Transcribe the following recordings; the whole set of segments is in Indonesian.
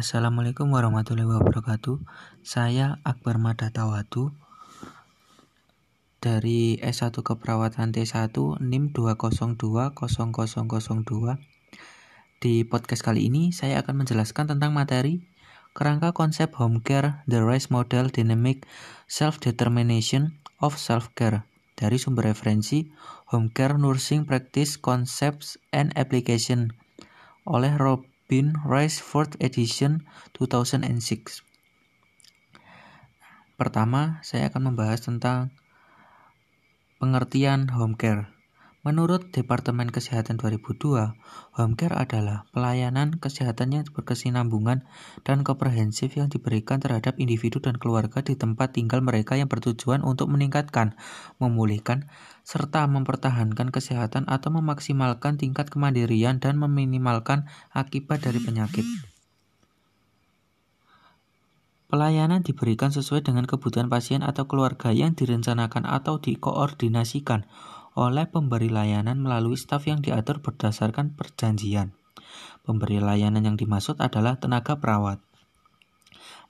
Assalamualaikum warahmatullahi wabarakatuh. Saya Akbar Madatawatu dari S1 Keperawatan T1 NIM 2020002. Di podcast kali ini saya akan menjelaskan tentang materi kerangka konsep home care, the RISE model dynamic self-determination of self-care dari sumber referensi Home Care Nursing Practice Concepts and Application oleh Rob Bin Rice 4th Edition 2006. Pertama, saya akan membahas tentang pengertian home care. Menurut Departemen Kesehatan 2002, home care adalah pelayanan kesehatan yang berkesinambungan dan komprehensif yang diberikan terhadap individu dan keluarga di tempat tinggal mereka yang bertujuan untuk meningkatkan, memulihkan, serta mempertahankan kesehatan atau memaksimalkan tingkat kemandirian dan meminimalkan akibat dari penyakit. Pelayanan diberikan sesuai dengan kebutuhan pasien atau keluarga yang direncanakan atau dikoordinasikan oleh pemberi layanan melalui staf yang diatur berdasarkan perjanjian. Pemberi layanan yang dimaksud adalah tenaga perawat.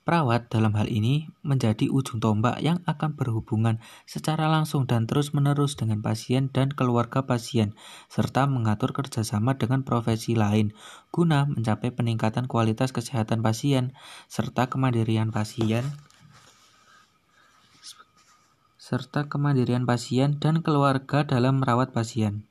Perawat dalam hal ini menjadi ujung tombak yang akan berhubungan secara langsung dan terus-menerus dengan pasien dan keluarga pasien, serta mengatur kerjasama dengan profesi lain guna mencapai peningkatan kualitas kesehatan pasien serta kemandirian pasien serta kemandirian pasien dan keluarga dalam merawat pasien.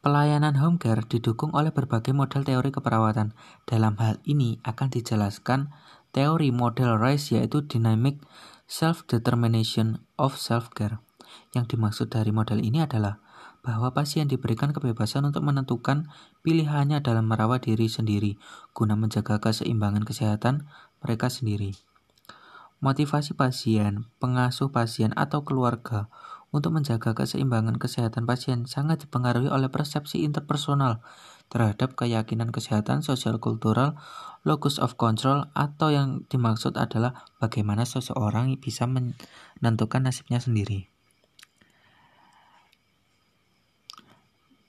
Pelayanan home care didukung oleh berbagai model teori keperawatan. Dalam hal ini akan dijelaskan teori model RISE yaitu Dynamic Self-Determination of Self-Care. Yang dimaksud dari model ini adalah bahwa pasien diberikan kebebasan untuk menentukan pilihannya dalam merawat diri sendiri guna menjaga keseimbangan kesehatan mereka sendiri. Motivasi pasien, pengasuh pasien, atau keluarga untuk menjaga keseimbangan kesehatan pasien sangat dipengaruhi oleh persepsi interpersonal terhadap keyakinan kesehatan sosial kultural, locus of control, atau yang dimaksud adalah bagaimana seseorang bisa menentukan nasibnya sendiri.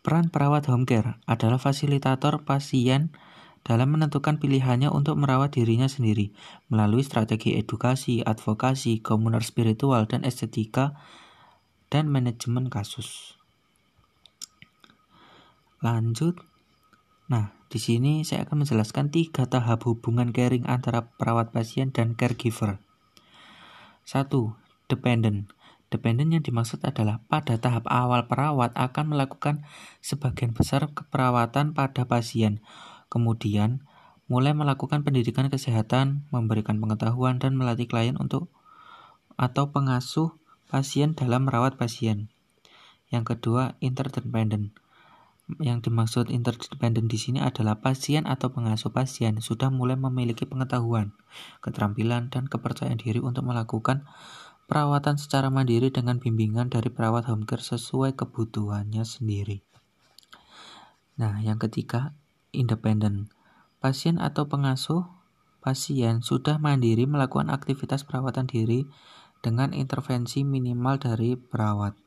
Peran perawat home care adalah fasilitator pasien dalam menentukan pilihannya untuk merawat dirinya sendiri melalui strategi edukasi, advokasi, komuner spiritual, dan estetika, dan manajemen kasus. Lanjut. Nah, di sini saya akan menjelaskan tiga tahap hubungan caring antara perawat pasien dan caregiver. Satu, Dependent. Dependent yang dimaksud adalah pada tahap awal perawat akan melakukan sebagian besar keperawatan pada pasien Kemudian, mulai melakukan pendidikan kesehatan, memberikan pengetahuan dan melatih klien untuk atau pengasuh pasien dalam merawat pasien. Yang kedua, interdependent. Yang dimaksud interdependent di sini adalah pasien atau pengasuh pasien sudah mulai memiliki pengetahuan, keterampilan, dan kepercayaan diri untuk melakukan perawatan secara mandiri dengan bimbingan dari perawat home care sesuai kebutuhannya sendiri. Nah, yang ketiga, independen. Pasien atau pengasuh pasien sudah mandiri melakukan aktivitas perawatan diri dengan intervensi minimal dari perawat.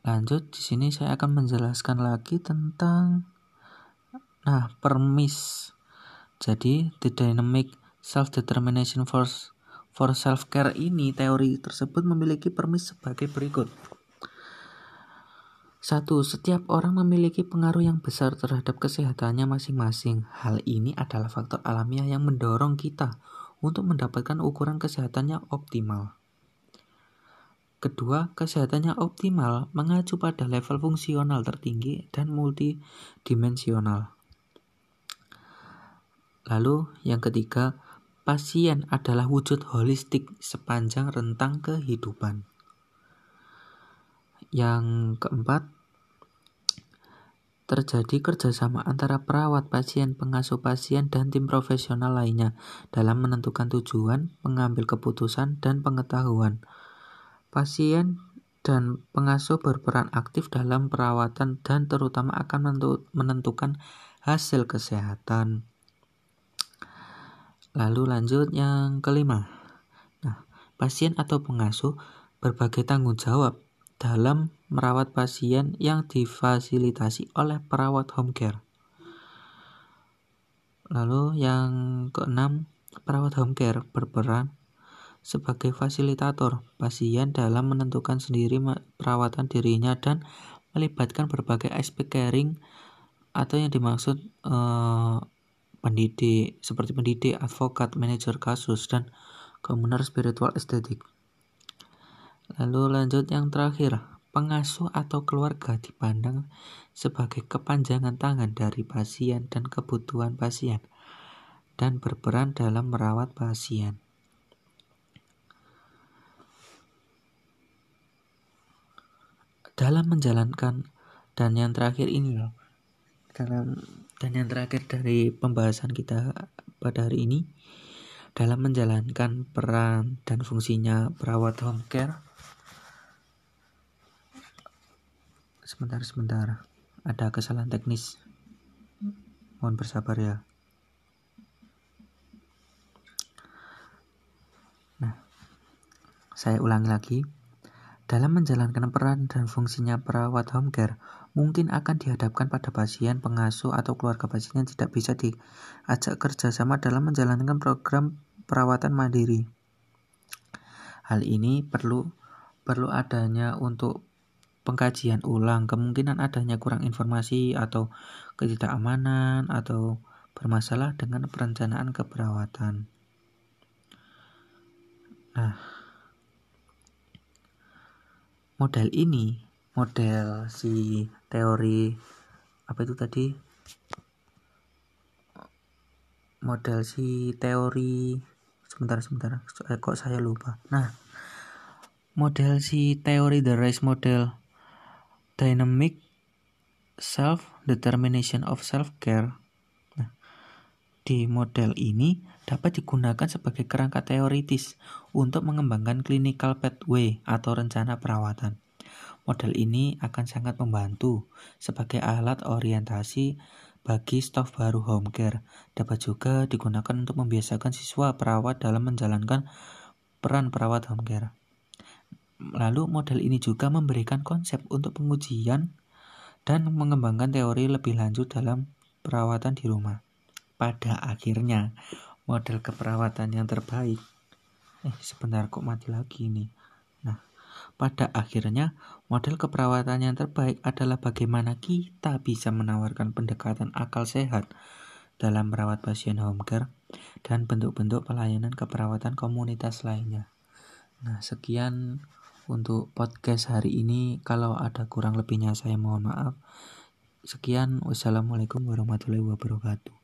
Lanjut, di sini saya akan menjelaskan lagi tentang nah, permis. Jadi, the dynamic self-determination force for self-care ini, teori tersebut memiliki permis sebagai berikut. Satu, setiap orang memiliki pengaruh yang besar terhadap kesehatannya masing-masing. Hal ini adalah faktor alamiah yang mendorong kita untuk mendapatkan ukuran kesehatannya optimal. Kedua, kesehatannya optimal mengacu pada level fungsional tertinggi dan multidimensional. Lalu, yang ketiga, pasien adalah wujud holistik sepanjang rentang kehidupan. Yang keempat, terjadi kerjasama antara perawat pasien, pengasuh pasien, dan tim profesional lainnya dalam menentukan tujuan, mengambil keputusan, dan pengetahuan. Pasien dan pengasuh berperan aktif dalam perawatan dan terutama akan menentukan hasil kesehatan. Lalu lanjut yang kelima. Nah, pasien atau pengasuh berbagai tanggung jawab dalam merawat pasien yang difasilitasi oleh perawat home care. Lalu yang keenam, perawat home care berperan sebagai fasilitator pasien dalam menentukan sendiri perawatan dirinya dan melibatkan berbagai aspek caring atau yang dimaksud eh, pendidik seperti pendidik, advokat, manajer kasus dan komuner spiritual estetik. Lalu lanjut yang terakhir, pengasuh atau keluarga dipandang sebagai kepanjangan tangan dari pasien dan kebutuhan pasien dan berperan dalam merawat pasien. Dalam menjalankan dan yang terakhir ini loh, dalam dan yang terakhir dari pembahasan kita pada hari ini dalam menjalankan peran dan fungsinya perawat home care sebentar sebentar. Ada kesalahan teknis. Mohon bersabar ya. Nah saya ulangi lagi. Dalam menjalankan peran dan fungsinya perawat home care mungkin akan dihadapkan pada pasien, pengasuh, atau keluarga pasien yang tidak bisa diajak kerjasama dalam menjalankan program perawatan mandiri. Hal ini perlu perlu adanya untuk pengkajian ulang kemungkinan adanya kurang informasi atau ketidakamanan atau bermasalah dengan perencanaan keperawatan. Nah, model ini, model si teori apa itu tadi? Model si teori sebentar sebentar eh, kok saya lupa. Nah, model si teori the race model dynamic self determination of self care. Nah, di model ini dapat digunakan sebagai kerangka teoritis untuk mengembangkan clinical pathway atau rencana perawatan. Model ini akan sangat membantu sebagai alat orientasi bagi staf baru home care. Dapat juga digunakan untuk membiasakan siswa perawat dalam menjalankan peran perawat home care. Lalu model ini juga memberikan konsep untuk pengujian dan mengembangkan teori lebih lanjut dalam perawatan di rumah. Pada akhirnya, model keperawatan yang terbaik eh sebentar kok mati lagi ini. Nah, pada akhirnya model keperawatan yang terbaik adalah bagaimana kita bisa menawarkan pendekatan akal sehat dalam merawat pasien home care dan bentuk-bentuk pelayanan keperawatan komunitas lainnya. Nah, sekian untuk podcast hari ini. Kalau ada kurang lebihnya saya mohon maaf. Sekian, wassalamualaikum warahmatullahi wabarakatuh.